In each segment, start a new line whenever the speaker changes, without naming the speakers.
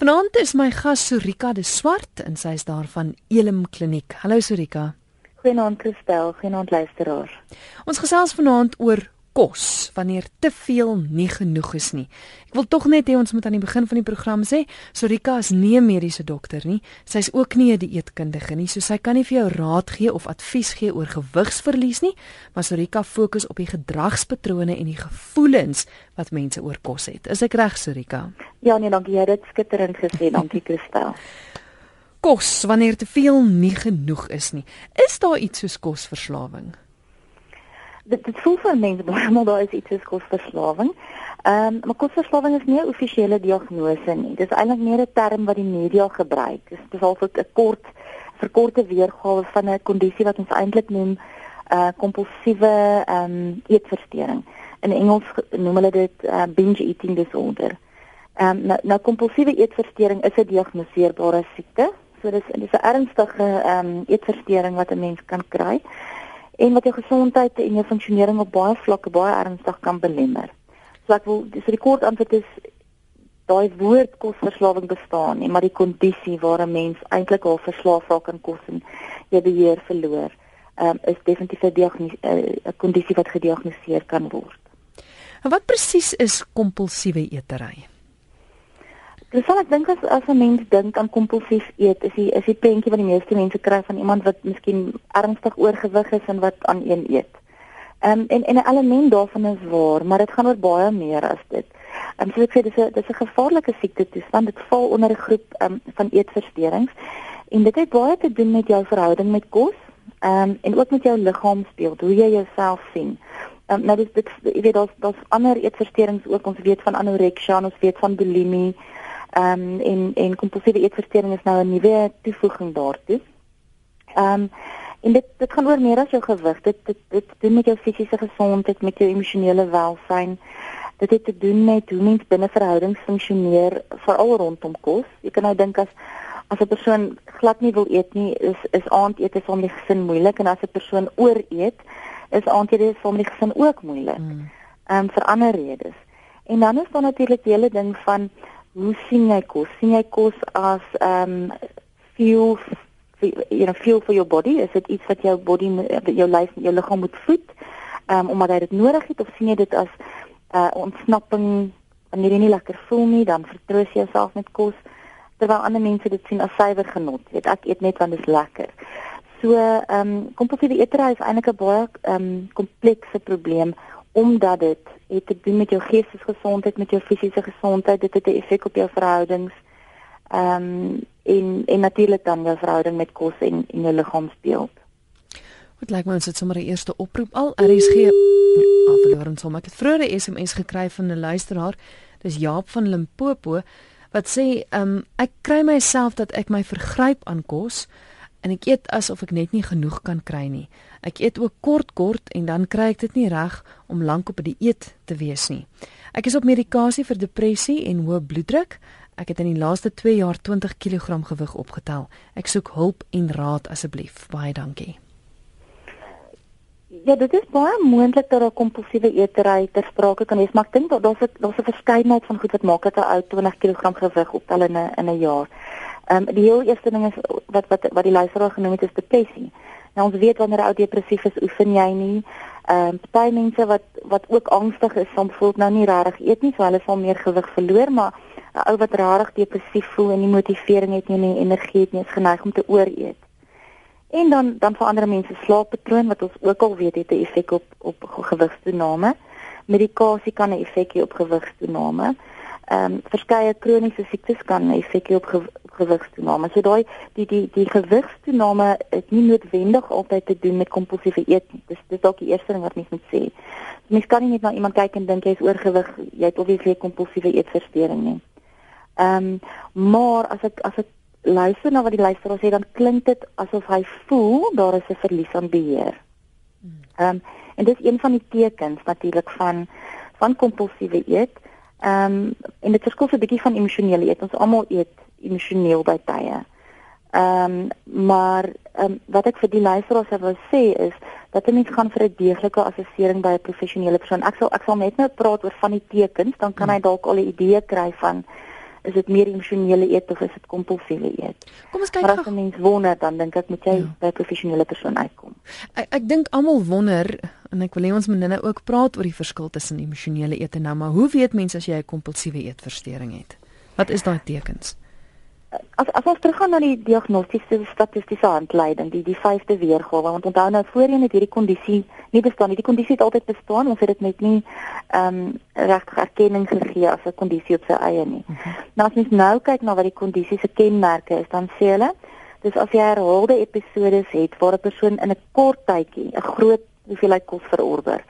Vanaand is my gas Sorika de Swart en sy is daar van Elim Kliniek. Hallo Sorika.
Goeienaand Christel, goeienaand luisteraars.
Ons gesels vanaand oor kos wanneer te veel nie genoeg is nie. Ek wil tog net hê ons moet aan die begin van die program sê, Sorika is nie 'n mediese dokter nie. Sy's ook nie 'n dieetkundige nie, so sy kan nie vir jou raad gee of advies gee oor gewigsverlies nie, maar Sorika fokus op die gedragspatrone en die gevoelens wat mense oor kos het. Is ek reg, Sorika?
Ja, nee, dankie. Jy het dit skitterend gesê. Dankie, Christel.
Kos wanneer te veel nie genoeg is nie. Is daar iets soos kosverslawing?
Dit dit voel vir mense baie daar is iets soos kosverslawing. Ehm um, maar kosverslawing is nie 'n offisiële diagnose nie. Dit is eintlik meer 'n term wat die media gebruik. Dit is behalwe 'n kort verkorte weergawe van 'n kondisie wat ons eintlik noem 'n uh, eh, kompulsiewe ehm um, eetversteuring. In Engels noem hulle dit uh, binge eating disorder. Ehm um, nou, nou kompulsiewe eetversteuring is 'n diagnoseerbare siekte. So dis dis 'n ernstige ehm um, eetversteuring wat 'n mens kan kry en wat jou gesondheid en jou funksionering op baie vlakke baie ernstig kan belemmer. So ek wil dis die kort antwoord is daai woord kosverslawing bestaan nie, maar die kondisie waar 'n mens eintlik al verslaaf raak aan kos en jy beheer verloor, um, is definitief 'n eh, 'n kondisie wat gediagnoseer kan word.
En wat presies is kompulsiewe eetery?
Dis sal ek dink as as 'n mens dink aan kompulsief eet, is die is die prentjie wat die meeste mense kry van iemand wat miskien ernstig oorgewig is en wat aan een eet. Um, en en 'n element daarvan is waar, maar dit gaan oor baie meer as dit. Ehm um, so ek sê dis 'n dis 'n gevaarlike siekte toestand. Dit val onder 'n groep um, van eetversteurings en dit het baie te doen met jou verhouding met kos, ehm um, en ook met jou liggaamsbeeld, hoe jy jouself sien. Ehm um, nou dis dit jy weet daar's daar's ander eetversteurings ook. Ons weet van anorexia, ons weet van bulimie. Ehm um, en en kompulsiewe eetversteuring is nou 'n nuwe toevoeging daartoe. Ehm um, en dit dit gaan oor meer as jou gewig. Dit dit dit doen met jou fisiese gesondheid, met jou emosionele welstand. Dit het te doen met hoe mens binne verhoudings funksioneer, veral rondom kos. Jy kan nou dink as as 'n persoon glad nie wil eet nie, is is aandete vir die gesin moeilik en as 'n persoon ooreet, is aandete vir die gesin ook moeilik. Mm. Ehm mm. um, vir ander redes. En dan is daar natuurlik die hele ding van hoe sien jy kos? Sien jy kos as ehm um, fuel you know fuel for your body? Is dit iets wat jou body jou lyf jou liggaam moet voed? Ehm um, omdat jy dit nodig het of sien jy dit as 'n uh, ontsnapping wanneer jy nie lekker voel nie, dan vertroos jy jouself met kos terwyl ander mense dit sien as suiwer genot. Weet ek eet net want dit is lekker. So ehm um, kompulsiewe eetery is eintlik 'n baie ehm um, komplekse probleem omdat dit het te doen met jou geestesgesondheid, met jou fisiese gesondheid, dit het 'n effek op jou verhoudings. Ehm um, en en natuurlik dan jou verhouding met kos en en jou liggaamsbeeld.
Wat lyk my ons het sommer 'n eerste oproep al. RSG afverloor ons sommer 'n vroeë SMS gekry van 'n luisteraar. Dis Jaap van Limpopo wat sê ehm um, ek kry myself dat ek my vergryp aan kos en ek eet asof ek net nie genoeg kan kry nie. Ek eet ook kort kort en dan kry ek dit nie reg om lank op die dieet te wees nie. Ek is op medikasie vir depressie en hoë bloeddruk. Ek het in die laaste 2 jaar 20 kg gewig opgetel. Ek soek hulp en raad asseblief. Baie dankie.
Ja, dit is baie moontlik dat 'n kompulsiewe eetery ter sprake kan wees, maar ek dink daar's 'n daar's 'n verskeidenheid van goed wat maak dat 'n ou 20 kg gewig optel in 'n in 'n jaar. Ehm um, die heel eerste ding is wat wat wat die luisteraar genoem het is depressie. Nou ons weet wanneer 'n ou depressief is, oefen jy nie. Ehm um, party mense wat wat ook angstig is, soms voel nou nie regtig eet nie, so hulle sal meer gewig verloor, maar 'n ou wat regtig depressief voel en nie motivering het nie en nie energie het nie, is geneig om te ooreet. En dan dan vir ander mense slaappatroon wat ons ook al weet het 'n effek op op gewigstoename. Medikasie kan 'n effek hê op gewigstoename ehm um, verskeie kroniese siektes kan effek hê op gewigstoename. So daai die die die gewigstoename het nie noodwendig altyd te doen met kompulsiewe eet nie. Dis dis dalk die eerste ding wat mens moet sê. Mens kan nie net na iemand kyk en dink jy is oorgewig, jy het obviously kompulsiewe eetversteuring nie. Ehm um, maar as ek as ek luister na wat die luisteraar sê dan klink dit asof hy voel daar is 'n verlies aan beheer. Ehm um, en dis een van die tekens natuurlik van van kompulsiewe eet. Ehm um, en dit verskil 'n bietjie van emosionele eet. Ons almal eet emosioneel by tye. Ehm um, maar ehm um, wat ek vir die luisteraars wil sê is dat jy mens gaan vir 'n deeglike assessering by 'n professionele persoon. Ek sal ek sal net nou praat oor van die tekens, dan kan hy dalk al 'n idee kry van is dit meer emosionele eet of is dit kompulsiewe eet?
Kom ons kyk
gou. As 'n mens wonder, dan dink ek moet jy ja. by 'n professionele persoon uitkom.
Ek ek dink almal wonder en ek wil hê ons moet nou ook praat oor die verskil tussen emosionele eet en nou, maar hoe weet mense as jy 'n kompulsiewe eetversteuring het? Wat is daai tekens?
As as ons teruggaan na die diagnostiese statistiese handleiding, die die vyfde weergawe, want onthou nou voorheen het hierdie kondisie nie bestaan nie. Die kondisie het altyd bestaan, ons het dit net nie ehm um, regtig erkenning gegee as 'n kondisie op sy eie nie. Mhm. Nou as mens nou kyk na wat die kondisie se kenmerke is, dan sê hulle, dis as jy herhaalde episodes het waar 'n persoon in 'n kort tydjie 'n groot hoeveelheid kos verorber.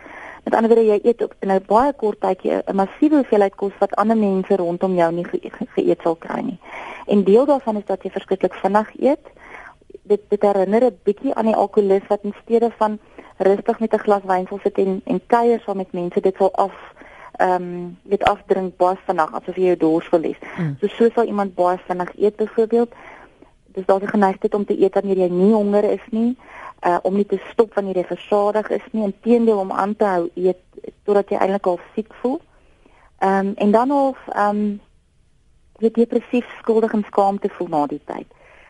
Met ander woorde, jy eet op in 'n baie kort tydjie 'n massiewe hoeveelheid kos wat ander mense rondom jou nie ge geëet sal kry nie. En deel daarvan is dat jy verskriklik vinnig eet. Dit dit herinner 'n bietjie aan die alkoholist wat in steede van rustig met 'n glas wyn sal sit en en kuier saam met mense, dit sal af ehm um, dit afdrink baie vinnig asof jy jou dors verlies. Mm. So so sal iemand baie vinnig eet byvoorbeeld. Dis dalk 'n geneigtheid om te eet wanneer jy nie honger is nie uh om nie te stop wanneer jy versadig is nie, inteendeel om aan te hou eet totdat jy eintlik al siek voel. Ehm um, en dan of ehm um, jy depressief skuldig en skaamte voel na die tyd.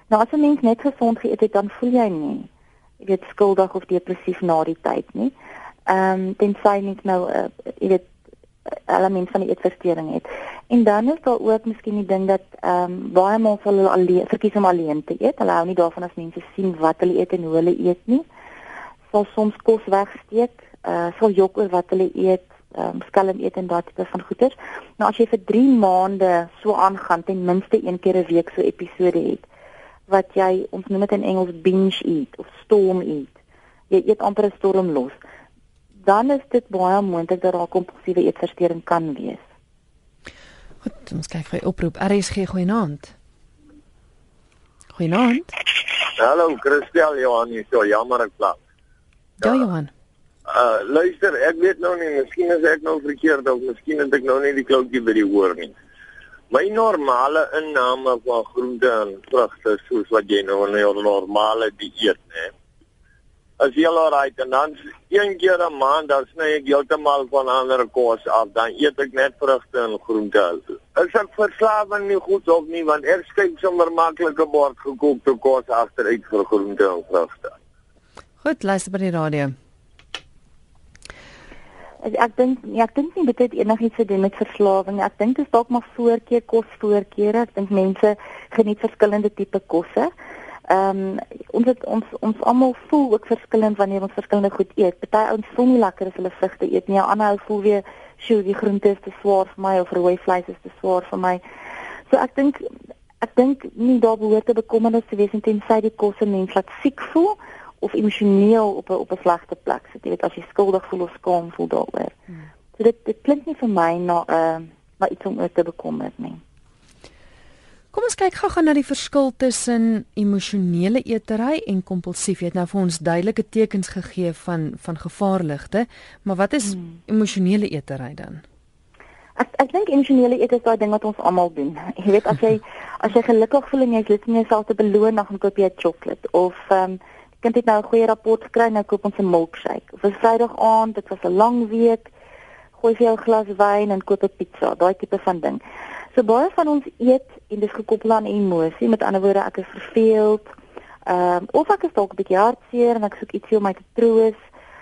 Nou as 'n mens net gesond geëet het, dan voel jy nie jy weet skuldig of depressief na die tyd nie. Ehm um, tensy net nou uh, jy weet element van die eetversteuring het. En dan is daar ook miskien die ding dat ehm um, baie mense hulle alleen verkies om alleen te eet. Hulle hou nie daarvan as mense sien wat hulle eet en hoe hulle eet nie. Sal soms kos wegsteek, eh uh, sal jok oor wat hulle eet, ehm um, skelm eet en daardie tipe van goeders. Nou as jy vir 3 maande so aangaan ten minste een keer 'n week so episode het wat jy ons noem dit in Engels binge eat of storm eat. Jy eet amper 'n storm los dan is dit baie moontlik dat daar kompulsiewe eetversteuring kan wees.
Goed, ons kyk vir oproep. RSG goeienaand. Goeienaand.
Hallo, Christel Johan hier, so jammer ek pla.
Ja, Johan.
Uh luister, ek weet nou nie, miskien is ek nou verkeerd of miskien het ek nou nie die kloutjie by die hoor nie. My normale inname van groente en vrugte soos wat jy nou in 'n normale dieet, hè as jy al raai en dan een keer 'n maand dan sny ek heeltemal van ander kos af dan eet ek net vrugte en groente. Is ek verslaaf nie goed of nie want ek skep sommer maklike bord gekookte kos agteruit vir groente en vrugte.
Goed, luister by die radio.
Ek dink ja, ek dink nie dit het enigiets te doen met verslawing. Ek dink dit is dalk maar voorkeur kos voorkeure. Ek dink mense geniet verskillende tipe kosse. Ehm um, ons het ons ons almal voel ook verskillend wanneer ons verskillende goed eet. Party ouens voel nie lekker as hulle vrugte eet nie. Ander ou voel weer, "Sjoe, die groente is te swaar vir my of rooi vleis is te swaar vir my." So ek dink ek dink nie daar behoort te bekommernis te wees tensy die kos 'n mens laat siek voel of emosioneel op 'n op 'n slegte plek sit. Jy weet as jy skuldig voel of skaam voel daaroor. Hmm. So dit dit klink nie vir my na 'n uh, na iets om oor te bekommer nie.
Kom ons kyk gou-gou na die verskil tussen emosionele eetery en kompulsief. Jy het nou vir ons duidelike tekens gegee van van gevaarligte, maar wat is hmm. emosionele eetery dan?
Ek ek dink emosionele eet is daai ding wat ons almal doen. Jy weet as jy as jy gelukkig voel en jy lus om jouself te beloon, dan koop jy 'n sjokolade of ehm um, kind het nou 'n goeie rapport gekry, nou koop ons 'n milkshake. Of 'n Vrydag aand, dit was 'n lang week, gooi jy 'n glas wyn en koop 'n pizza, daai tipe van ding. So baie van ons eet en dis gekoppel aan emosie. Met ander woorde, ek is verveeld. Ehm um, of ek is dalk 'n bietjie hartseer en ek soek ietsie om my te troos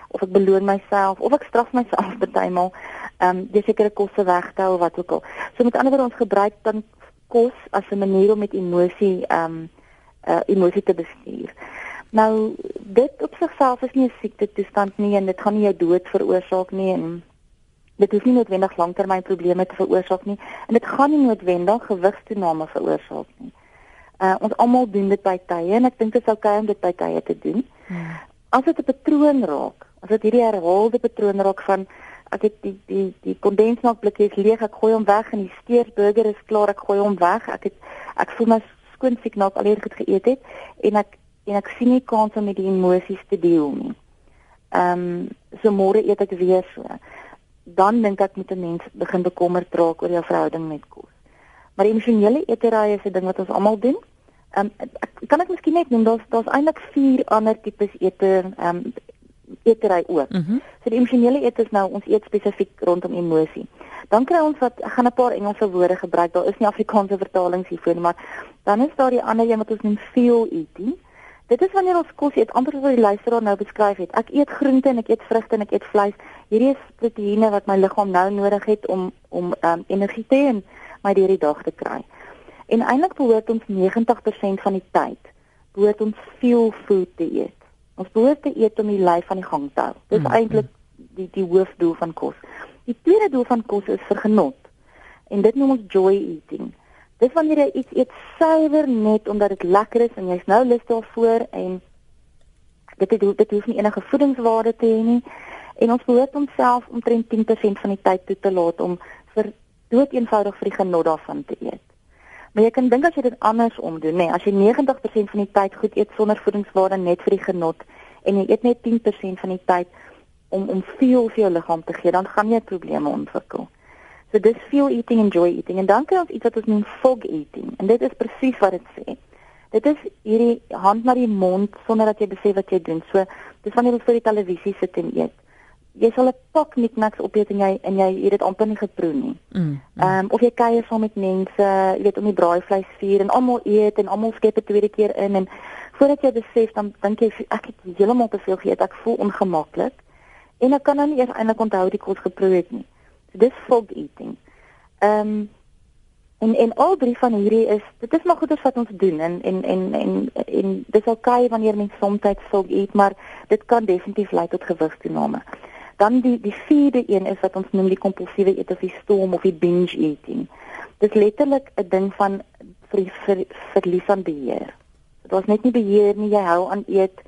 of ek beloon myself of ek straf myself bytelmal. Ehm um, dis sekere kosse weg te hou wat ook al. So met ander woorde ons gebruik dan kos as 'n manier om met emosie ehm um, uh, emosie te bestuur. Nou dit op sigself is nie 'n siekte toestand nie en dit gaan nie jou dood veroorsaak nie en dit hoef nie noodwendig langtermynprobleme te veroorsaak nie en dit gaan nie noodwendig gewigstoename veroorsaak nie. Uh ons almal doen dit by tye en ek dink dit is oukei om dit by tye te doen. Hmm. As dit 'n patroon raak, as dit hierdie herhaalde patroon raak van ek het die die die kondensmelkblikkies leeg, ek gooi hom weg en die steerburger is klaar, ek gooi hom weg. Ek het ek voel my skoon siek nou al eers goed geëet het en ek en ek sien nie kans om met die emosies te deel nie. Ehm um, so môre eet ek weer so dan dink ek moet 'n mens begin bekommerd raak oor jou verhouding met kos. Maar emosionele eetery is 'n ding wat ons almal doen. Ehm um, kan ek miskien net noem daar's daar's eintlik vier ander tipes ete. Ehm um, eetery ook.
Mm
so die emosionele eet is nou ons eet spesifiek rondom emosie. Dan kry ons wat ek gaan 'n paar Engelse woorde gebruik. Daar is nie Afrikaanse vertalings hiervoor nie, maar dan is daar die ander een wat ons noem feel eating. Dit is wanneer ons kos eet, amper soos die luisteraar nou beskryf het. Ek eet groente en ek eet vrugte en ek eet vleis. Hierdie is proteïene wat my liggaam nou nodig het om om um, energie te hê en my deur die dag te kry. En eintlik behoort ons 90% van die tyd behoort ons feel food te eet. Ons behoort te eet om die lyf aan die gang te hou. Dis
Mm,
eintlik die die hoofdoel van kos. Die tweede doel van kos is vir genot. En dit noem ons joy eating. Dis wanneer jy iets eet suiwer net omdat dit lekker is en jy's nou lus daarvoor en dit het, dit hoef nie enige voedingswaarde te hê nie. En ons behoort onsself omtrent 10% van die tyd toe te laat om vir dood eenvoudig vir die genot daarvan te eet. Maar jy kan dink as jy dit andersom doen, nê, nee, as jy 90% van die tyd goed eet sonder voedingswaarde net vir die genot en jy eet net 10% van die tyd om om veel vir jou liggaam te gee, dan gaan jy probleme ontwikkel. So dis feel eating and joy eating en dan kry ons iets wat ons noem fog eating en dit is presies wat dit sê. Dit is hierdie hand na die mond sonder dat jy besef wat jy doen. So dis wanneer jy voor die televisie sit en eet. Jy sal 'n pak nikniks opeet en jy en jy het dit amper nie geproe nie.
Mm. mm.
Ehm um, of jy kuier saam met mense, jy weet om die braaivleis vier en almal eet en almal skep 'n tweede keer in en voordat jy besef dan dink jy ek het heeltemal te veel geëet, ek voel ongemaklik en ek kan nou nie eers eintlik onthou die kos geproe het nie. So dis fog eating. Ehm um, en en al drie van hierdie is dit is maar goeders wat ons doen en en en en, en dis okay wanneer mens soms fog eet, maar dit kan definitief lei tot gewigstoename. Dan die die vierde een is wat ons noem die kompulsiewe eet of die storm of die binge eating. Dit is letterlik 'n ding van ver, ver, verlies aan beheer. Dit was net nie beheer nie, jy hou aan eet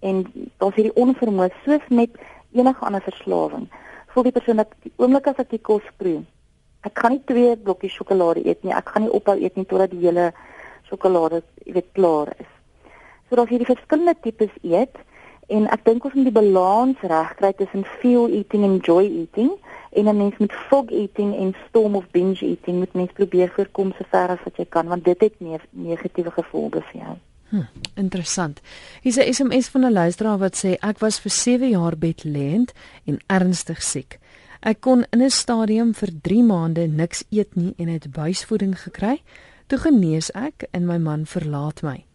en daar's hierdie onvermoë soos met enige ander verslawing. Voel die persoon dat die oomblik as ek die kos proe, ek gaan nie twee blokkies sjokolade eet nie, ek gaan nie ophou eet nie totdat die hele sjokolade, jy weet, klaar is. So daar's hierdie verskillende tipes eet en ek dink ons moet die balans regkry tussen feel eating en joy eating en 'n mens met fog eating en storm of binge eating moet mens probeer voorkom so ver as wat jy kan want dit het meer negatiewe gevolge vir jou.
Hm, interessant. Hier's 'n SMS van 'n luisteraar wat sê ek was vir 7 jaar bedlêend en ernstig siek. Ek kon in 'n stadium vir 3 maande niks eet nie en het buisvoeding gekry. Toe genees ek en my man verlaat my.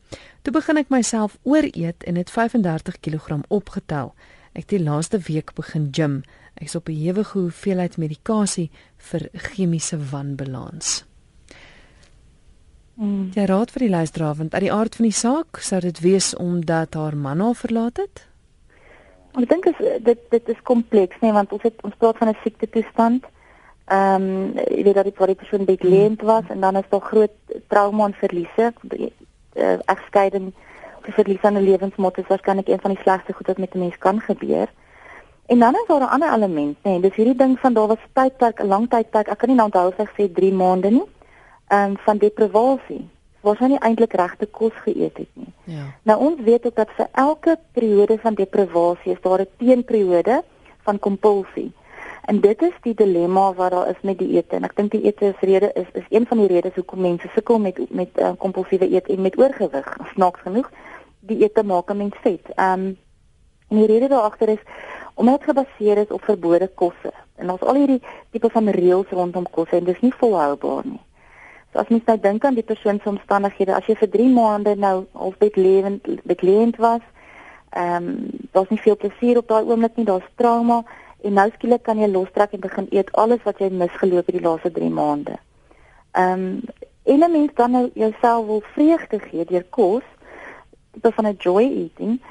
Toe begin ek myself ooreet en het 35 kg opgetel. Ek het die laaste week begin gym. Ek is op 'n ewige hoeveelheid medikasie vir chemiese wanbalans.
Mm.
Jy raad vir die luisteraar want uit die aard van die saak sou dit wees omdat haar man haar verlaat het.
Ek dink dit dit is kompleks nê want ons het ons praat van 'n siekte toestand. Ehm um, jy weet dat die, die persoon bedleend was en dan is daar groot trauma en verliese. Uh, egskeiding of verlies aan 'n lewensmot is waarskynlik een van die slegste goed wat met 'n mens kan gebeur. En dan is daar 'n ander element nê, dis hierdie ding van daar was tydperk, 'n lang tydperk. Ek kan nie nou onthou of ek sê 3 maande nie. Ehm um, van deprivasie. Was hy nie eintlik regte kos geëet het nie.
Ja.
Nou ons weet ook dat vir elke periode van deprivasie is daar 'n teenperiode van kompulsie. En dit is die dilemma wat daar is met die ete en ek dink die ete is rede is is een van die redes hoekom mense sukkel met met uh, kompulsiewe eet en met oorgewig. Snaaks genoeg, die ete maak 'n mens vet. Ehm um, en die rede daar agter is omdat dit gebaseer is op verbode kosse. En ons al hierdie tipe van reëls rondom kosse en dis nie volhoubaar nie. So as mens nou dink aan die persoon se omstandighede, as jy vir 3 maande nou al bedlewend bedlewend was, ehm um, daar's nie veel plesier op daai oomblik nie, daar's trauma en nou skielik kan jy lostrek en begin eet alles wat jy misgeloop het die laaste 3 maande. Ehm um, en 'n mens dan nou jouself wil vreugde gee deur kos, tipe van 'n joy eating,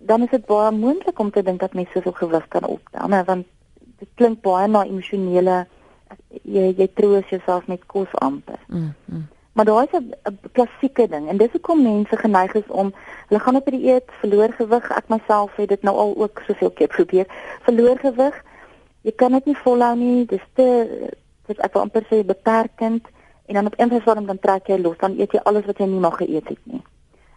dan is dit baie moontlik om te dink dat mens soveel gewig kan optel, né, want dit klink baie na emosionele jy jy troos jouself met kos amper.
Mm, mm.
Maar daar is 'n 'n klassieke ding en dis hoekom mense geneig is om hulle gaan op die dieet, verloor gewig. Ek myself het dit nou al ook soveel keer probeer. Verloor gewig. Jy kan dit nie volhou nie. Dis te dis ek wil amper sê beperkend en dan op een vorm dan trek jy los, dan eet jy alles wat jy nie mag geëet het nie.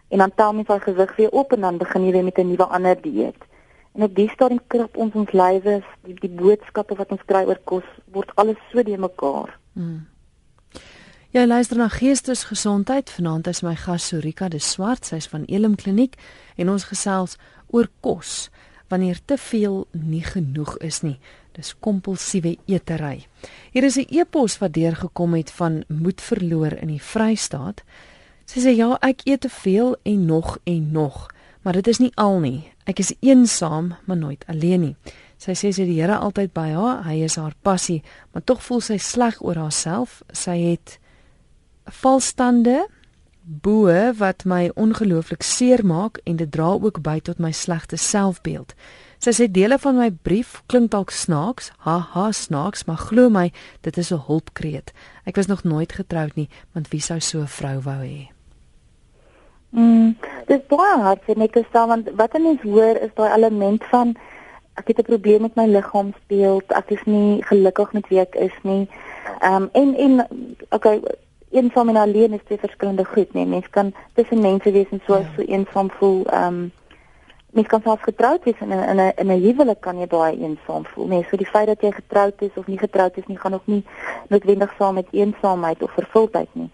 En dan tel mens daai gewig weer op en dan begin jy weer met 'n nuwe ander dieet. En op die stadium krap ons ons lywe, die, die boodskappe wat ons kry oor kos word alles so de mekaar.
Mm. Jy luister na Geestesgesondheid. Vanaand is my gas Sorika de Swart, sy's van Elim Kliniek en ons gesels oor kos. wanneer te veel nie genoeg is nie. Dis kompulsiewe eetery. Hier is 'n e-pos wat deurgekom het van moed verloor in die Vrystaat. Sy sê ja, ek eet te veel en nog en nog, maar dit is nie al nie. Ek is eensaam, maar nooit alleen nie. Sy sê sy die Here altyd by haar, hy is haar passie, maar tog voel sy sleg oor haarself. Sy het valstande bo wat my ongelooflik seermaak en dit dra ook by tot my slegte selfbeeld. Sy sê dele van my brief klink dalk snaaks, haha snaaks, maar glo my, dit is 'n hulpkreet. Ek was nog nooit getroud nie, want wie sou so 'n vrou wou hê?
Mm, dis baie hard vir my te sê want wat 'n mens hoor is daai element van ek het 'n probleem met my liggaamsbeeld, ek is nie gelukkig met wie ek is nie. Ehm um, en en okay, eensaam en alleen is twee verskillende goed, nee. Mens kan tussen mense wees en so ja. so eensaam voel. Ehm um, mens kan self getroud wees en in 'n in 'n huwelik kan jy baie eensaam voel. Nee, so die feit dat jy getroud is of nie getroud is nie gaan ook nie noodwendig saam met eensaamheid of vervuldheid nie.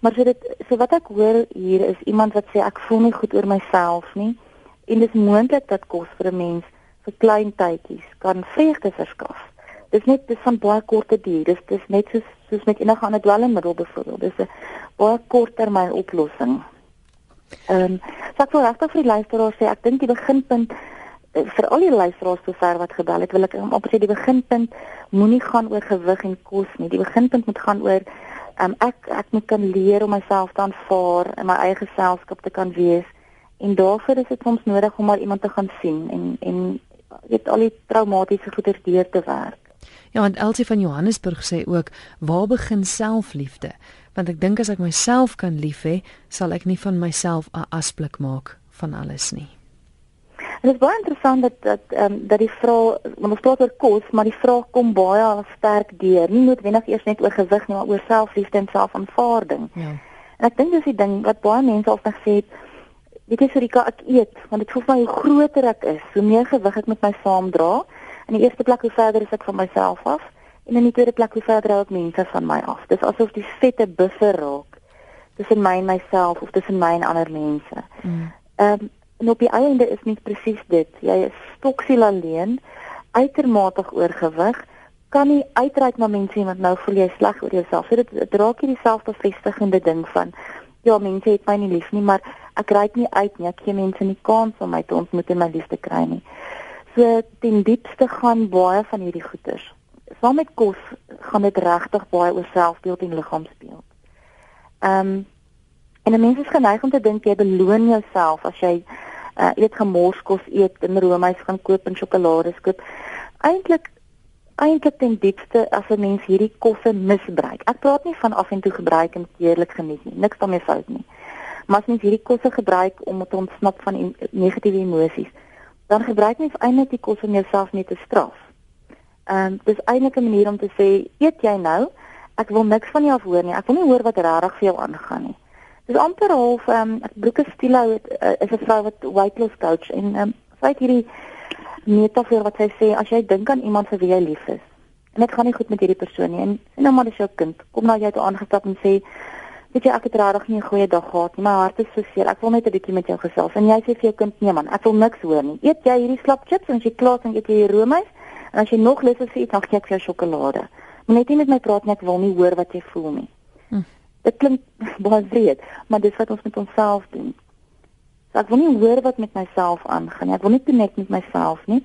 Maar so dit so wat ek hoor hier is iemand wat sê ek voel nie goed oor myself nie en dit is moontlik dat kos vir 'n mens vir klein tydjies kan vreugde verskaf dis net dis van baie korte duur. Dis dis net soos soos met enige ander dwelmmiddel byvoorbeeld. Dis 'n baie korttermyn oplossing. Ehm um, so ek wil regtig vir die luisteraars sê ek dink die beginpunt eh, vir al die luisteraars sover wat gebel het, wil ek op sê die beginpunt moenie gaan oor gewig en kos nie. Die beginpunt moet gaan oor ehm um, ek ek moet kan leer om myself te aanvaar in my eie geselskap te kan wees. En daarvoor is dit soms nodig om maar iemand te gaan sien en en weet al die traumatiese goeie deur te werk.
Ja, want Elsie van Johannesburg sê ook, waar begin selfliefde? Want ek dink as ek myself kan lief hê, sal ek nie van myself 'n asblik maak van alles nie.
Dit is baie interessant dat dat ehm um, dat die vrou, ons praat oor kos, maar die vraag kom baie sterk deur, nie noodwendig eers net oor gewig nie, maar oor selfliefde en selfaanvaarding. Ja. En ek dink dis die ding wat baie mense al gesê het, weet jy Sorika, ek eet, want dit voel vir my hoe groter ek is, hoe meer gewig ek met my saamdra. In die eerste plek hoe verder is ek van myself af en in die tweede plek hoe verder raak mense van my af. Dis asof die vette buffer raak tussen my en myself of tussen my en ander mense. Mm. Ehm mm. um, en op die einde is nie presies dit. Jy is stoksiel alleen, uitermate oorgewig, kan nie uitreik na mense en wat nou voel jy sleg oor jouself. So dit, dit raak hier dieselfde bevestigende ding van ja, mense het my nie lief nie, maar ek reik nie uit nie. Ek gee mense nie kans om my te ontmoet en my liefde kry nie. So ten diepste gaan baie van hierdie goeters. Saam met kos gaan dit regtig baie oor selfbeeld en liggaamsbeeld. Ehm um, en 'n mens is geneig om te dink jy beloon jouself as jy uh, eet gemorskos eet en roomys gaan koop en sjokolade koop. Eintlik eintlik ten diepste as 'n mens hierdie kosse misbruik. Ek praat nie van af en toe gebruik en eerlik geniet nie. Niks daarmee fout nie. Maar as mens hierdie kosse gebruik om te ontsnap van negatiewe emosies, dan gebruik mens eintlik die kos om jouself net te straf. Ehm um, dis eintlik 'n manier om te sê, eet jy nou? Ek wil niks van jou hoor nie. Ek wil nie hoor wat regtig vir jou aangaan nie. Dis amper half ehm um, ek broeke stilo het uh, is 'n vrou wat weight loss coach en ehm um, sy het hierdie metafoor wat sy sê as jy dink aan iemand vir wie jy lief is en dit gaan nie goed met hierdie persoon nie en sien nou maar dis jou kind. Kom nou jy toe aangestap en sê weet jy ek het regtig nie 'n goeie dag gehad nie. My hart is so seer. Ek wil net 'n bietjie met jou gesels. En jy sê vir jou kind, "Nee man, ek wil niks hoor nie. Eet jy hierdie slap chips en as jy klaar is, dan eet jy die roomys en as jy nog lus is vir iets, dan gee ek vir jou sjokolade." Maar net nie met my praat nie, ek wil nie hoor wat jy voel nie. Hm. Dit klink baie vreed, maar dis wat ons met onsself doen. So ek wil nie hoor wat met myself aangaan nie. Ek wil nie connect met myself nie.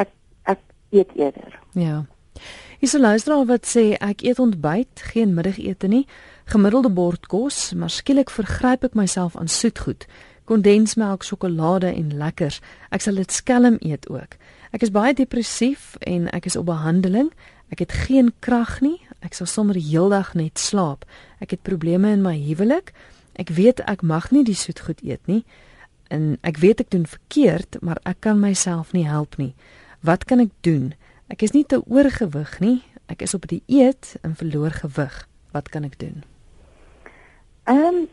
Ek ek eet eerder.
Ja. Is 'n luisteraar wat sê ek eet ontbyt, geen middagete nie gemiddelde bord kos, maar skielik vergryp ek myself aan soetgoed, kondensmelk, sjokolade en lekkers. Ek sal dit skelm eet ook. Ek is baie depressief en ek is op behandeling. Ek het geen krag nie. Ek sal sommer heeldag net slaap. Ek het probleme in my huwelik. Ek weet ek mag nie die soetgoed eet nie. En ek weet ek doen verkeerd, maar ek kan myself nie help nie. Wat kan ek doen? Ek is nie te oorgewig nie. Ek is op die eet en verloor gewig. Wat kan ek doen?
Ehm um,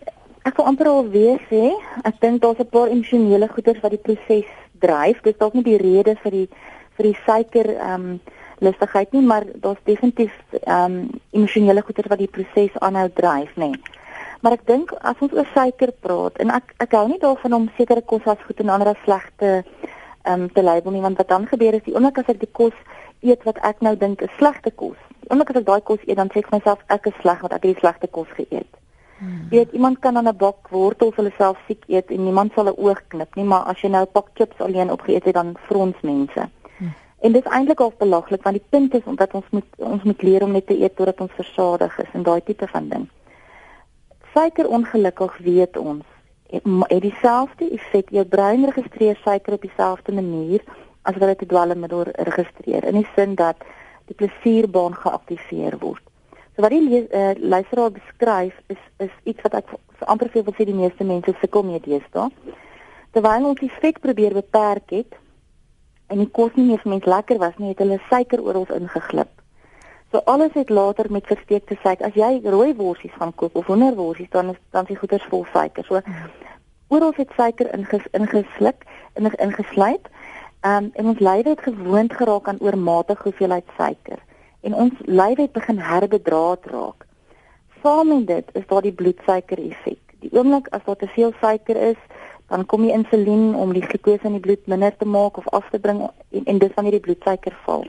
ek wil amper al weer sê, ek dink daar's 'n paar emosionele goeters wat die proses dryf. Dit is dalk nie die rede vir die vir die suiker ehm um, lustigheid nie, maar daar's definitief ehm um, emosionele goeters wat die proses aanhou dryf, nê. Maar ek dink as ons oor suiker praat en ek ek hou nie daarvan om sekere kos as goed en ander as sleg te um, te label nie want wat dan gebeur is die oomblik as ek die kos eet wat ek nou dink is slegte kos. Die oomblik as ek daai kos eet dan sê ek vir myself ek is sleg want ek het die slegte kos geëet. Hmm. Jy weet iemand kan aan 'n bak wortels hulle self siek eet en niemand sal 'n oog knip nie, maar as jy nou 'n pak chips alleen opgeëet het dan frons mense. Hmm. En dit is eintlik al belaglik want die punt is omdat ons moet ons moet leer om net te eet totdat ons versadig is en daai tipe van ding. Suiker ongelukkig weet ons het dieselfde effek. Jou brein registreer suiker op dieselfde manier as wat dit 'n dwelmmiddel registreer in die sin dat die plesierbaan geaktiveer word. So wat die uh, luisteraar beskryf is is iets wat ek amper veel wil sê die meeste mense sukkel mee deesdae. Terwyl ons die effek probeer beperk het en die kos nie meer vir mense lekker was nie, het hulle suiker oral ingeglip. So alles het later met versteekte suiker. As jy rooi worsies gaan koop of hoenderworsies, dan is dan se goeders vol suiker. So oral het suiker inges, ingesluk en in, ingesluit. Ehm um, en ons lyf het gewoond geraak aan oormatige hoeveelheid suiker en ons lyf het begin herbedraad raak. Saam met dit is daar die bloedsuiker effek. Die oomblik as daar te veel suiker is, dan kom die insulien om die glikose in die bloed minder te maak of af te bring en, en dis wanneer die bloedsuiker val.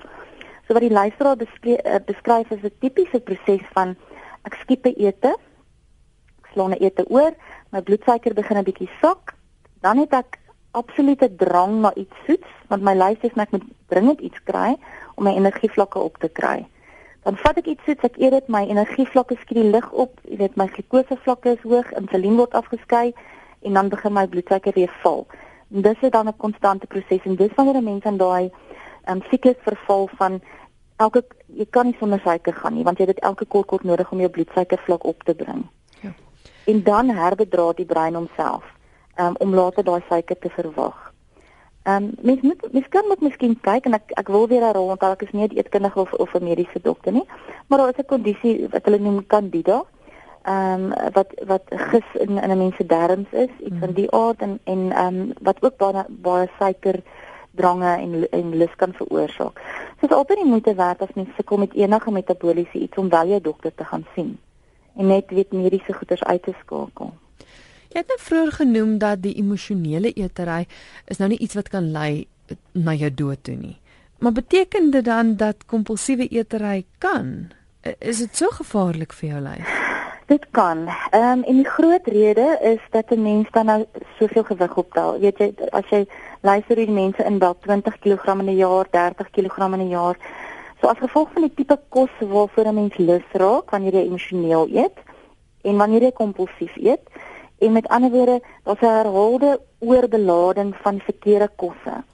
So wat die luisteraar uh, beskryf is 'n tipiese proses van ek skiep 'n ete, ek slaan 'n ete oor, my bloedsuiker begin 'n bietjie sak, dan het ek absolute drang na iets soets, want my lyf sê ek moet dringend iets kry om my energievlakke op te kry. Dan vat ek iets soets, ek eet dit, my energievlakke skiet die lig op, jy weet my glikose vlakke is hoog, insulien word afgeskei en dan begin my bloedsuiker weer val. En dis is dan 'n konstante proses en dis wanneer 'n mens aan daai um, siklus verval van elke jy kan nie sonder suiker gaan nie want jy het dit elke kort kort nodig om jou bloedsuikervlak op te bring. Ja. En dan herbedra die brein homself um, om later daai suiker te verwag. Ehm um, mens moet mens kan moet miskien kyk en ek ek wil weer herhaal want ek is nie 'n eetkundige of of 'n mediese dokter nie, maar daar is 'n kondisie wat hulle noem Candida. Ehm um, wat wat gis in in 'n mens se darmes is, iets van hmm. die aard en en ehm um, wat ook baie baie suiker drange en en lus kan veroorsaak. So dit is altyd die moeite werd as mens sukkel met enige metabooliese iets om wel jou dokter te gaan sien en net weet mediese goeders uit te skakel.
Jy het nou vroeër genoem dat die emosionele eetery is nou nie iets wat kan lei na jou dood toe nie. Maar beteken dit dan dat kompulsiewe eetery kan? Is dit so gevaarlik vir jou lyf?
Dit kan. Ehm um, en die groot rede is dat 'n mens dan nou soveel gewig optel. Weet jy, as jy luister hoe die mense inbel 20 kg in 'n jaar, 30 kg in 'n jaar. So as gevolg van die tipe kos waarvoor 'n mens lus raak wanneer jy emosioneel eet en wanneer jy kompulsief eet en met ander woorde, daar's 'n herhaalde oorbelading van verkeerde kosse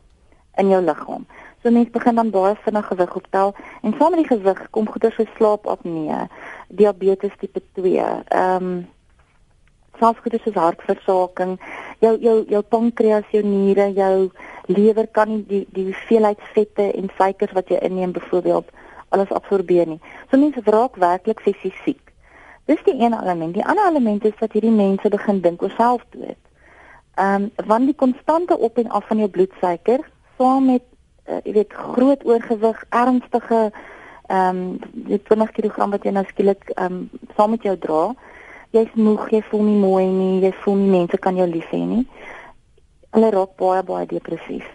in jou liggaam. So mense begin dan baie vinnig gewig optel en saam met die gewig kom goeie so slaapapnee, diabetes tipe 2, ehm um, selfs goeie soos hartversaking, jou jou jou pankreas, jou niere, jou lewer kan nie die die hoeveelheid vette en suikers wat jy inneem byvoorbeeld alles absorbeer nie. So mense raak werklik fisies siek. Dis die een element. Die ander element is dat hierdie mense begin dink oor selfdood. Ehm um, want die konstante op en af van jou bloedsuiker saam met uh, jy weet groot oorgewig, ernstige ehm um, die 20 kg wat jy nou skielik ehm um, saam met jou dra. Jy's moeg, jy voel nie mooi nie, jy voel nie mense kan jou lief hê nie. Hulle raak baie baie depressief.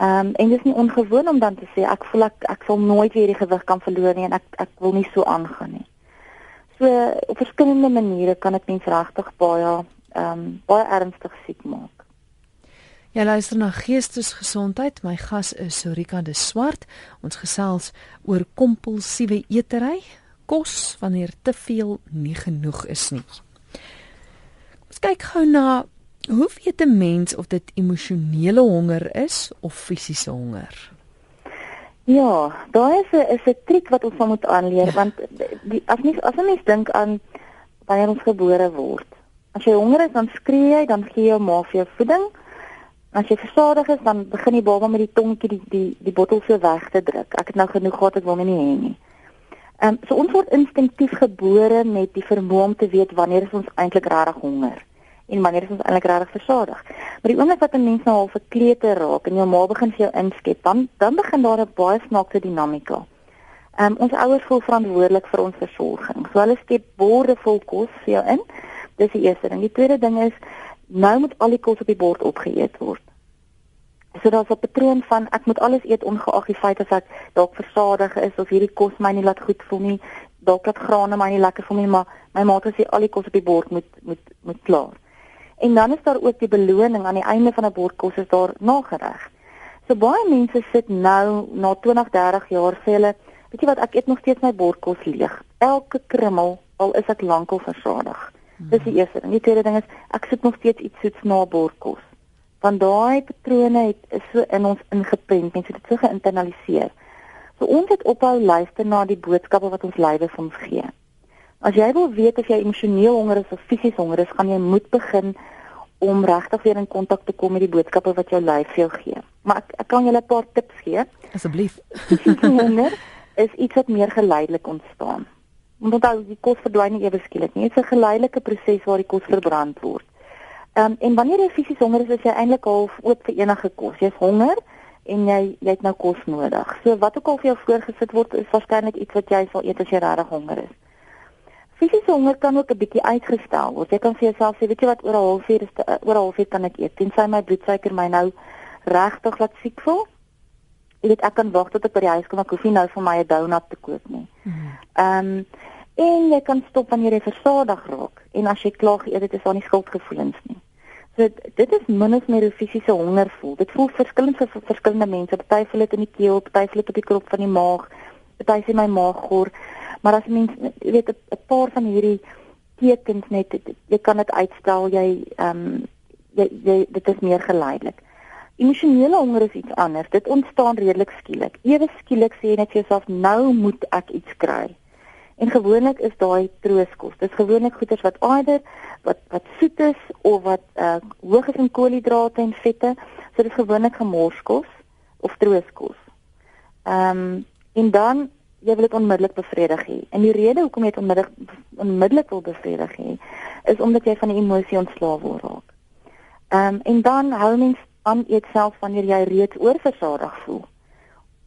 Ehm um, en dit is nie ongewoon om dan te sê ek voel ek ek sal nooit weer die gewig kan verloor nie en ek ek wil nie so aangaan nie. So op verskillende maniere kan dit mens regtig baie ehm um, baie ernstig siek maak.
Jy luister na Geestesgesondheid. My gas is Sorika de Swart. Ons gesels oor kompulsiewe eetery, kos wanneer te veel nie genoeg is nie. Ons kyk gou na hoe weet 'n mens of dit emosionele honger is of fisiese honger?
Ja, daar is 'n is 'n triek wat ons moet aanleer ja. want die as mens as 'n mens dink aan wanneer ons gebore word. As jy honger is, dan skree jy, dan gee jou ma vir jou voeding As jy versadig is, dan begin die baba met die tongkie die die die bottel so weg te druk. Ek het nou genoeg gehad, ek wil my nie hê nie. Ehm um, so ons word instinktief gebore met die vermoë om te weet wanneer ons eintlik regtig honger en wanneer ons eintlik regtig versadig. Maar die oomblik wat 'n mens nou al verklete raak en jou ma begin vir jou inskep, dan dan begin daar 'n baie snaakse dinamika. Ehm um, ons ouers voel verantwoordelik vir ons versorging. So hulle skep borde vol kos vir jou in. Dis die eerste ding. Die tweede ding is nou moet al die kos op die bord opgeëet word. So daar's 'n patroon van ek moet alles eet ongeag die feit of ek dalk versadig is of hierdie kos my nie laat goed voel nie, dalk dat grane my nie lekker voel nie, maar my ma het gesê al die kos op die bord moet moet moet klaar. En dan is daar ook die beloning aan die einde van 'n bord kos is daar nagereg. So baie mense sit nou na 20, 30 jaar sê hulle, weet jy wat, ek eet nog steeds my bord kos leeg. Elke krummel al is ek lankal versadig. Dis die eerste ding. Die tweede ding is ek sit nog steeds iets soets na bord kos. Want daai patrone het is so in ons ingeprent, mense het dit so geïnternaliseer. So ons het ophou luister na die boodskappe wat ons lywe vir ons gee. As jy wil weet of jy emosioneel honger is of fisies honger is, gaan jy moet begin om regtig weer in kontak te kom met die boodskappe wat jou lyf vir jou gee. Maar ek, ek kan julle 'n paar tips gee.
Asseblief.
Honger is iets wat meer geleidelik ontstaan. Want onthou, die kos verdwyn nie ewe skielik nie. Dit is 'n geleidelike proses waar die kos verbrand word. Ehm um, en wanneer jy fisies honger is, is jy eintlik half oop vir enige kos. Jy's honger en jy jy het nou kos nodig. So wat ook al vir jou voorgesit word, is waarskynlik iets wat jy sal eet as jy regtig honger is. Fisiese honger kan ook 'n bietjie uitgestel word. Jy kan vir jouself sê, weet jy wat, oor 'n halfuur is eh, oor 'n halfuur kan ek eet. Tensy my bloedsuiker my nou regtig laat siek voel. Jy weet ek kan wag tot ek by die huis kom, ek hoef nie nou vir my 'n donut te koop nie. Ehm um, en jy kan stop wanneer jy versadig raak en as jy klaar geëet het, is daar nie skuldgevoelens nie. So dit is min of meer 'n fisiese honger voel. Dit voel verskillend vir verskillende mense. Party voel dit in die keel, party voel dit op die krop van die maag, party sê my maag gor. Maar as mens jy weet 'n paar van hierdie tekens net jy kan dit uitstel, jy ehm um, jy, jy dit is meer geleidelik. Emosionele honger is iets anders. Dit ontstaan redelik skielik. Ewe skielik sê jy net jouself nou moet ek iets kry. En gewoonlik is daai trooskos. Dit is gewoonlik goeders wat eider wat wat soet is of wat uh hoog is in koolhidrate en vette. So dit is gewoonlik gemorskos of trooskos. Ehm um, en dan jy wil dit onmiddellik bevredig hê. En die rede hoekom jy dit onmiddellik onmiddellik wil bevredig hê, is omdat jy van die emosie ontslae word. Ehm um, en dan hou mens aan eet self wanneer jy reeds oorversadig voel.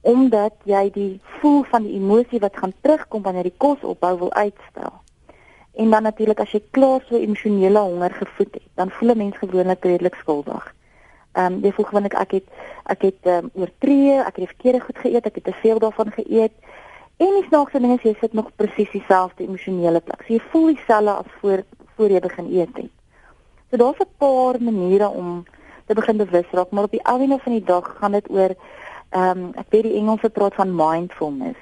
Omdat jy die voel van die emosie wat gaan terugkom wanneer die kos ophou wil uitstel. En dan natuurlik as jy klaar so emosionele honger gevoed het, dan voel 'n mens gewoonlik redelik skuldig. Ehm um, jy voel gewoonlik ek het ek het um, oortree, ek het die verkeerde goed geëet, ek het te veel daarvan geëet. En die snaakse ding is jy sit nog presies dieselfde emosionele plek. So jy voel dieselfde as voor voor jy begin eet het. So daar's 'n paar maniere om te begin bewus raak, maar op die einde van die dag gaan dit oor ehm um, ek weet die Engelse praat van mindfulness.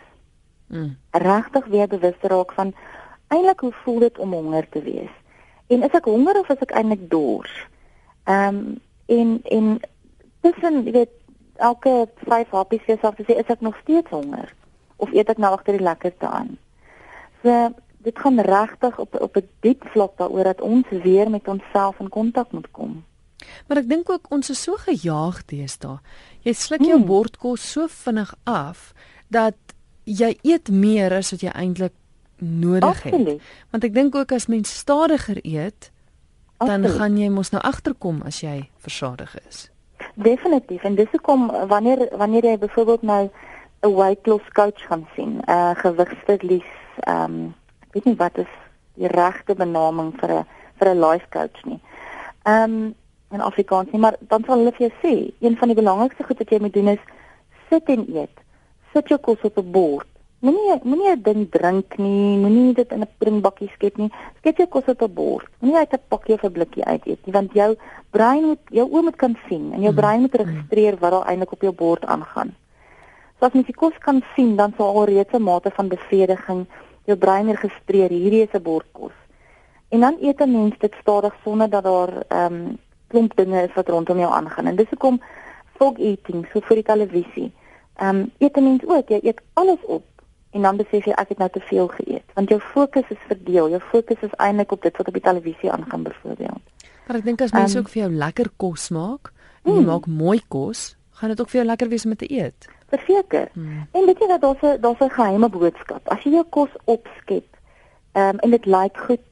Mm. Regtig weer bewus raak van eintlik hoe voel dit om honger te wees? En is ek honger of is ek eintlik dors? Ehm um, en en tussen jy weet elke 5 happies vir jouself te sê is ek nog steeds honger? of eet ek nou agter die lekkerte aan. So dit gaan regtig op op 'n diep vlak daaroor dat ons weer met onsself in kontak moet kom.
Maar ek dink ook ons is so gejaag deesdae. Jy sluk jou hmm. bordkos so vinnig af dat jy eet meer as wat jy eintlik nodig Absoluut. het. Want ek dink ook as mens stadiger eet, dan Absoluut. gaan jy mos nou agterkom as jy versadig is.
Definitief. En dis hoekom wanneer wanneer jy byvoorbeeld nou 'n weight loss coach gaan sien, 'n uh, gewigverlies, ehm um, ek weet nie wat is die regte benaming vir 'n vir 'n life coach nie. Ehm um, in Afrikaans nie, maar dan sal hulle vir jou sê, een van die belangrikste goed wat jy moet doen is sit en eet. Sit jou kos op 'n bord. Moenie moenie 'n ding drink nie, moenie dit in 'n springbakkie skep nie. Skep jou kos op 'n bord. Moenie uit 'n pakkie of 'n blikkie uit eet nie, want jou brein moet jou oë moet kan sien en jou hmm. brein moet registreer wat daar eintlik op jou bord aangaan. So as jy die kos kan sien, dan sal al reeds 'n mate van bevrediging jou brein registreer hierdie is 'n bordkos. En dan eet 'n mens dit stadig sonder dat daar ehm um, klomp dinge is wat rondom jou aangaan. En dis hoekom fog eating so vir die televisie. Ehm um, eet 'n mens ook, jy eet alles op en dan besef jy ek het nou te veel geëet, want jou fokus is verdeel. Jou fokus is eintlik op dit wat op die televisie aangaan byvoorbeeld.
Maar ek dink as mense um, ook vir jou lekker kos maak, en jy mm. maak mooi kos, gaan dit ook vir jou lekker wees om te eet
verseker. Hmm. En weet jy dat daar's 'n daar's 'n geheime boodskap. As jy jou kos opskep, ehm um, en dit lyk goed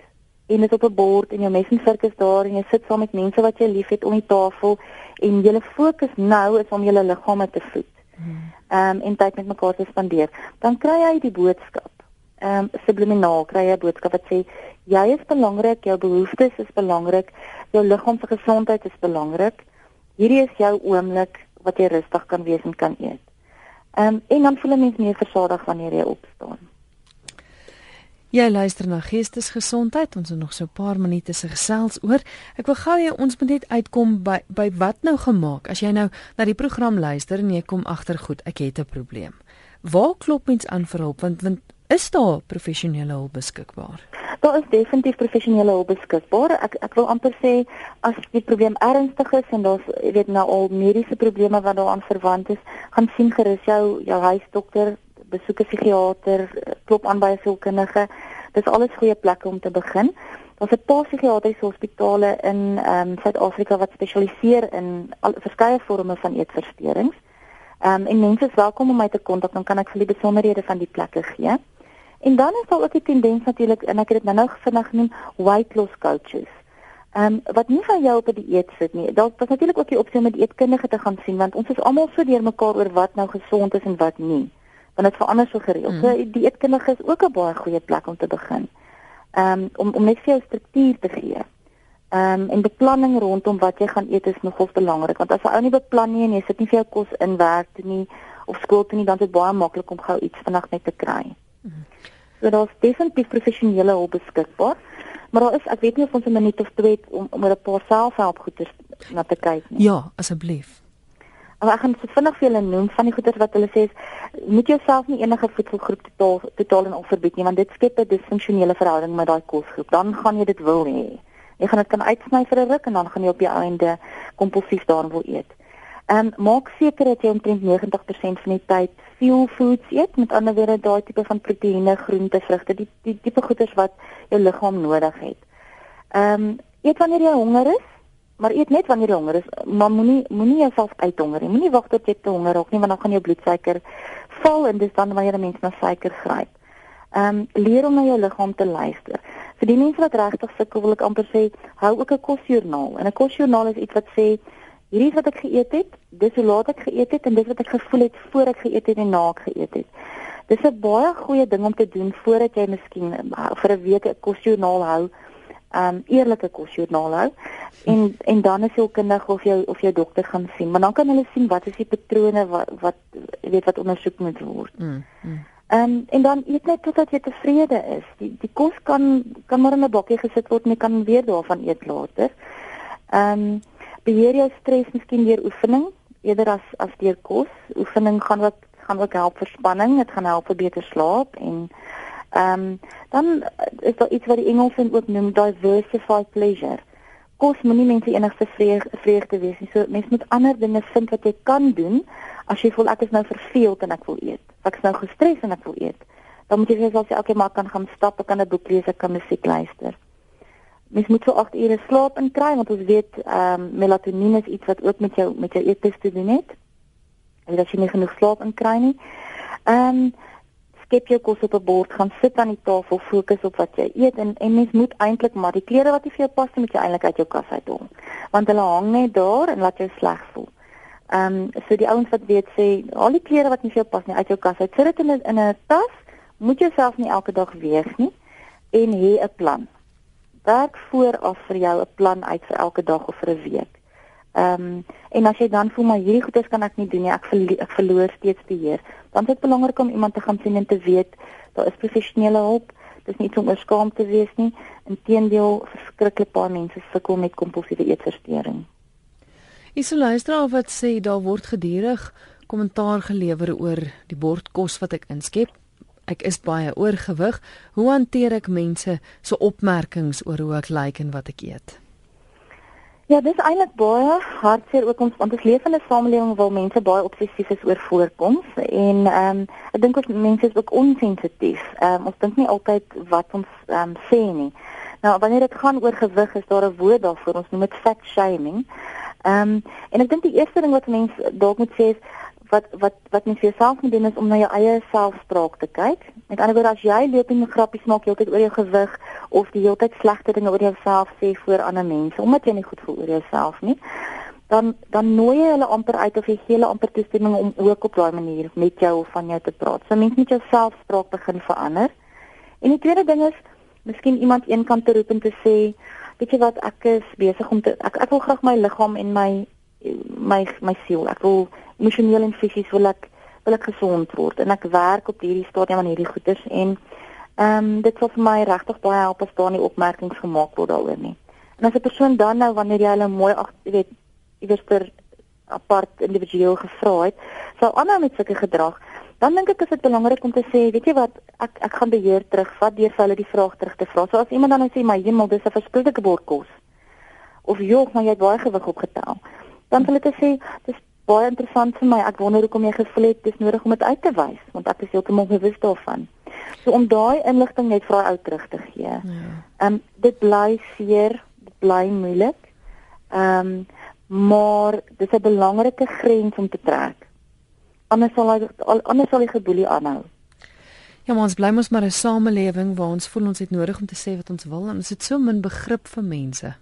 en dit op 'n bord en jou mes en vork is daar en jy sit saam met mense wat jy liefhet om die tafel en julle fokus nou is om julle liggame te voed. Hmm. Ehm um, en tyd met mekaar te spandeer, dan kry jy die boodskap. Ehm um, subliminaal kry jy 'n boodskap wat sê jy is belangrik, jou behoeftes is belangrik, jou liggaam se gesondheid is belangrik. Hierdie is jou oomblik wat jy rustig kan wees en kan eet. Ehm um, en dan voel 'n mens meer versadig wanneer jy opstaan.
Jy luister na Geestesgesondheid. Ons het nog so 'n paar minute se gesels oor. Ek wil gou hê ons moet net uitkom by by wat nou gemaak. As jy nou na die program luister en jy kom agter goed, ek het 'n probleem. Waar klop mens aan vir hulp? Want want is daar professionele hulp beskikbaar?
Daar is definitief professionele hulp beskikbaar. Ek ek wil amper sê as die probleem ernstig is en daar's jy weet nou al mediese probleme wat daaraan verwant is, gaan sien gerus jou jou huisdokter, besoek 'n psigiater, klop aan by 'n sielkundige. Dis alles goeie plekke om te begin. Daar's 'n paar psigiatriese hospitale in ehm um, Suid-Afrika wat spesialiseer in al verskeie forme van eetversteurings. Ehm um, en mense is welkom om my te kontak, dan kan ek vir die besonderhede van die plekke gee. En dan is daar ook die tendens natuurlik en ek het dit nou-nou vinnig genoem, weight loss coaches. Ehm um, wat nie van jou op die dieet sit nie. Daar is natuurlik ook die opsie om met eetkundige te gaan sien want ons is almal so deurmekaar oor wat nou gesond is en wat nie want dit verander so gereeld. Mm. So die eetkundige is ook 'n baie goeie plek om te begin. Ehm um, om om net vir jou struktuur te gee. Ehm um, en beplanning rondom wat jy gaan eet is nogal belangrik want as 'n ou nie beplan nie en jy sit nie vir jou kos in werk toe nie of skool toe nie dan is dit baie maklik om gou iets vinnig net te kry. Mm. So daar's definitief professionele hulp beskikbaar. Maar daar is ek weet nie of ons 'n minuut of twee het om om oor 'n paar selfhelpgoeders na te kyk nie.
Ja, asseblief.
Maar ek gaan so vinnig vir julle noem van die goeders wat hulle sê moet jouself nie enige voedselgroep totaal totaal en onverbied nie want dit skep 'n disfunksionele verhouding met daai kosgroep. Dan gaan jy dit wil hê. Jy gaan dit kan uitsny vir 'n ruk en dan gaan jy op die einde kompulsief daarin wil eet. Ehm um, maak seker dat jy omtrent 90% van die tyd fuel foods eet, met ander woorde daai tipe van proteïene, groente, vrugte, die die tipe goeders wat jou liggaam nodig het. Ehm um, eet wanneer jy honger is maar eet net wanneer jy honger is. Maar moenie moenie jouself uithonger nie. Moenie wag tot jy te honger raak nie want dan gaan jou bloedsuiker val en dis dan wanneer 'n mens na suiker gryp. Ehm um, leer om na jou liggaam te luister. Vir die mense wat regtig sukkel wil ek amper sê, hou ook 'n kosjoernaal. En 'n kosjoernaal is iets wat sê hierdie is wat ek geëet het, dis hoe laat ek geëet het en dis wat ek gevoel het voor ek geëet het en na ek geëet het. Dis 'n baie goeie ding om te doen voordat jy miskien vir 'n week 'n kosjoernaal hou um eerlike kosjoernaal hou en en dan is jy kundig of jou of jou dokter gaan sien maar dan kan hulle sien wat is die patrone wat wat weet wat ondersoek moet word. Mm. mm. Um, en dan eet net totdat jy tevrede is. Die die kos kan kan maar in 'n bokkie gesit word en jy kan weer daarvan eet later. Ehm um, beheer jou stres miskien deur oefening eerder as as deur kos. Oefening gaan ook gaan ook help vir spanning, dit gaan help vir beter slaap en Ehm um, dan is daar iets wat die Engelsers ook noem diversified pleasure. Kos moenie mense enigste vreugde wees nie. So mense moet ander dinge vind wat jy kan doen as jy voel ek is nou verveeld en ek wil eet. Ek is nou gestres en ek wil eet. Dan moet jy vir jouself elke maand kan gaan stap, kan 'n boek lees, kan musiek luister. Mens moet so 8 ure slaap inkry want ons weet ehm um, melatonien is iets wat ook met jou met jou eetes te doen het. En as jy nie genoeg slaap inkry nie. Ehm um, skep jou kos op 'n bord, gaan sit aan die tafel, fokus op wat jy eet en en mens moet eintlik maar die klere wat jy vir jou pas, moet jy eintlik uit jou kas uithaal. Want hulle hang net daar en laat jou sleg voel. Ehm um, so die ouens wat weet sê al die klere wat nie vir jou pas nie uit jou kas uit, sit dit in 'n in 'n tas. Moet jouself nie elke dag weeg nie en hê 'n plan. Werk vooraf vir jou 'n plan uit vir elke dag of vir 'n week. Ehm um, en as jy dan voel maar hierdie goedes kan ek nie doen nie, ek, verlo ek verloor steeds beheer. Dan is dit belangrik om iemand te gaan sien en te weet daar is professionele hulp. Dis nie om skaam te wees nie. Inteendeel, verskriklik baie mense sukkel met kompulsiewe eetversteuring.
Is luister of wat sê daar word gedurig kommentaar gelewer oor die bord kos wat ek inskep. Ek is baie oorgewig. Hoe hanteer ek mense se so opmerkings oor hoe ek lyk en wat ek eet?
Ja, dis eintlik baie hartseer ook ons want ons leef in 'n samelewing waar mense baie obsessief is oor voorkoms en ehm um, ek dink ons mense is ook onsensitief. Ehm um, ons dink nie altyd wat ons ehm um, sê nie. Nou wanneer dit gaan oor gewig is daar 'n woord daarvoor. Ons noem dit fat shaming. Ehm um, en ek dink die eerste ding wat mense dalk moet sê is wat wat wat mens vir jouself moet doen is om na jou eie selfspraak te kyk. Met ander woorde as jy loop en grappies maak heeltyd oor jou gewig of die heeltyd slegte dinge oor jouself sê voor ander mense omdat jy nie goed voel oor jouself nie, dan dan nooi jy hulle amper uit of jy gee hulle amper toestemming om ook op daai manier met jou of van jou te praat. So mense moet jou selfspraak begin verander. En die tweede ding is miskien iemand eenkant te roep en te sê, weet jy wat, ek is besig om te ek ek wil graag my liggaam en my my my siel. Ek wil emosioneel en fisies wil ek wil ek gesond word en ek werk op hierdie stadium aan hierdie goeders en ehm um, dit sal vir my regtig baie help as daar nie opmerkings gemaak word daaroor nie. En as 'n persoon dan nou wanneer jy hulle mooi ag weet iewers per apart individueel gevra het, sou aanhou met sulke gedrag dan dink ek is dit belangrik om te sê, weet jy wat, ek ek gaan beheer terugvat deur vir hulle die vraag terug te vra. So as iemand dan sê, "Maar hemel, dis 'n verskriklike bord kos." Of, "Joh, maar jy het baie gewig opgetel." Dan wil ek sê, "Dis baie interessant vir my. Ek wonder hoekom jy gevoel het dis nodig om dit uit te wys, want ek is heeltemal bewus daarvan." So om daai inligting net vir ou terug te gee. Ja. Ehm um, dit bly seer, dit bly moeilik. Ehm um, maar dis 'n belangrike grens om te trek anders sal hy anders sal die geboelie aanhou.
Ja, ons bly mos maar 'n samelewing waar ons voel ons het nodig om te sê wat ons wil en ons het so min begrip vir mense.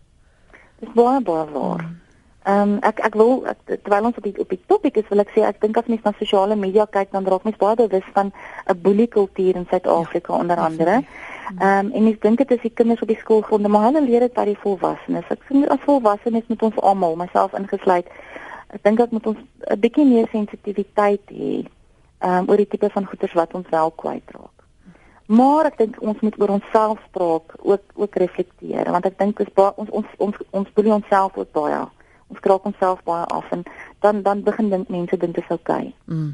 Dis baie baie waar. Hmm. Ehm um, ek ek wil ek, terwyl ons op die op die topik is wil ek sê ek dink as mens na sosiale media kyk dan raak mens baie bewus van 'n boelie kultuur in Suid-Afrika ja, onder andere. Ehm um, en ek dink dit is die kinders op die skoolgronde maar hulle leer dit by die volwassenes. Ek sien as volwassenes met ons almal, myself ingesluit, ek dink dat moet ons 'n bietjie meer sensitiwiteit hê um, oor die tipe van goeders wat ons wel kwytraak. Maar ek dink ons moet oor onsself praat, ook ook reflekteer want ek dink ons ons ons ons boelie onsself ook baie. Ons kraak onsself baie af en dan dan begin dink mense dink dit is oukei. Okay. Mm.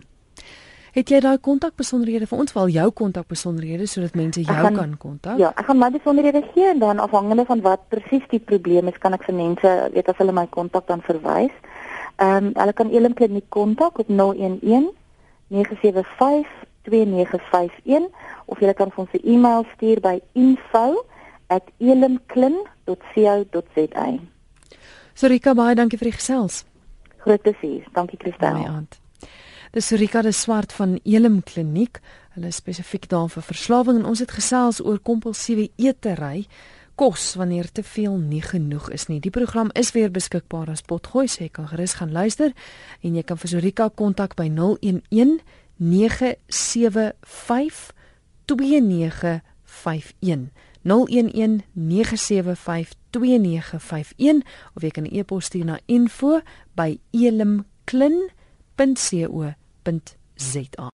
Het jy daai kontakbesonderhede vir ons wel jou kontakbesonderhede sodat mense jou gaan, kan kontak?
Ja, ek gaan my besonderhede gee en dan afhangende van wat presies die probleem is, kan ek vir mense weet as hulle my kontak dan verwys. Ehm um, hulle kan Elim Kliniek kontak op 011 975 2951 of jy kan ons 'n e-mail stuur by info@elimklin.co.za.
Sorika baie dankie vir die gesels.
Groot plesier. Dankie Christel.
Dis Sorika de Swart van Elim Kliniek. Hulle is spesifiek daar vir verslawing en ons het gesels oor kompulsiewe eetery kos wanneer te veel nie genoeg is nie. Die program is weer beskikbaar as potgooi sê kan gerus gaan luister en jy kan vir Sorika kontak by 011 975 2951 011 975 2951 of jy kan 'n e-pos stuur na info@elimklin.co.za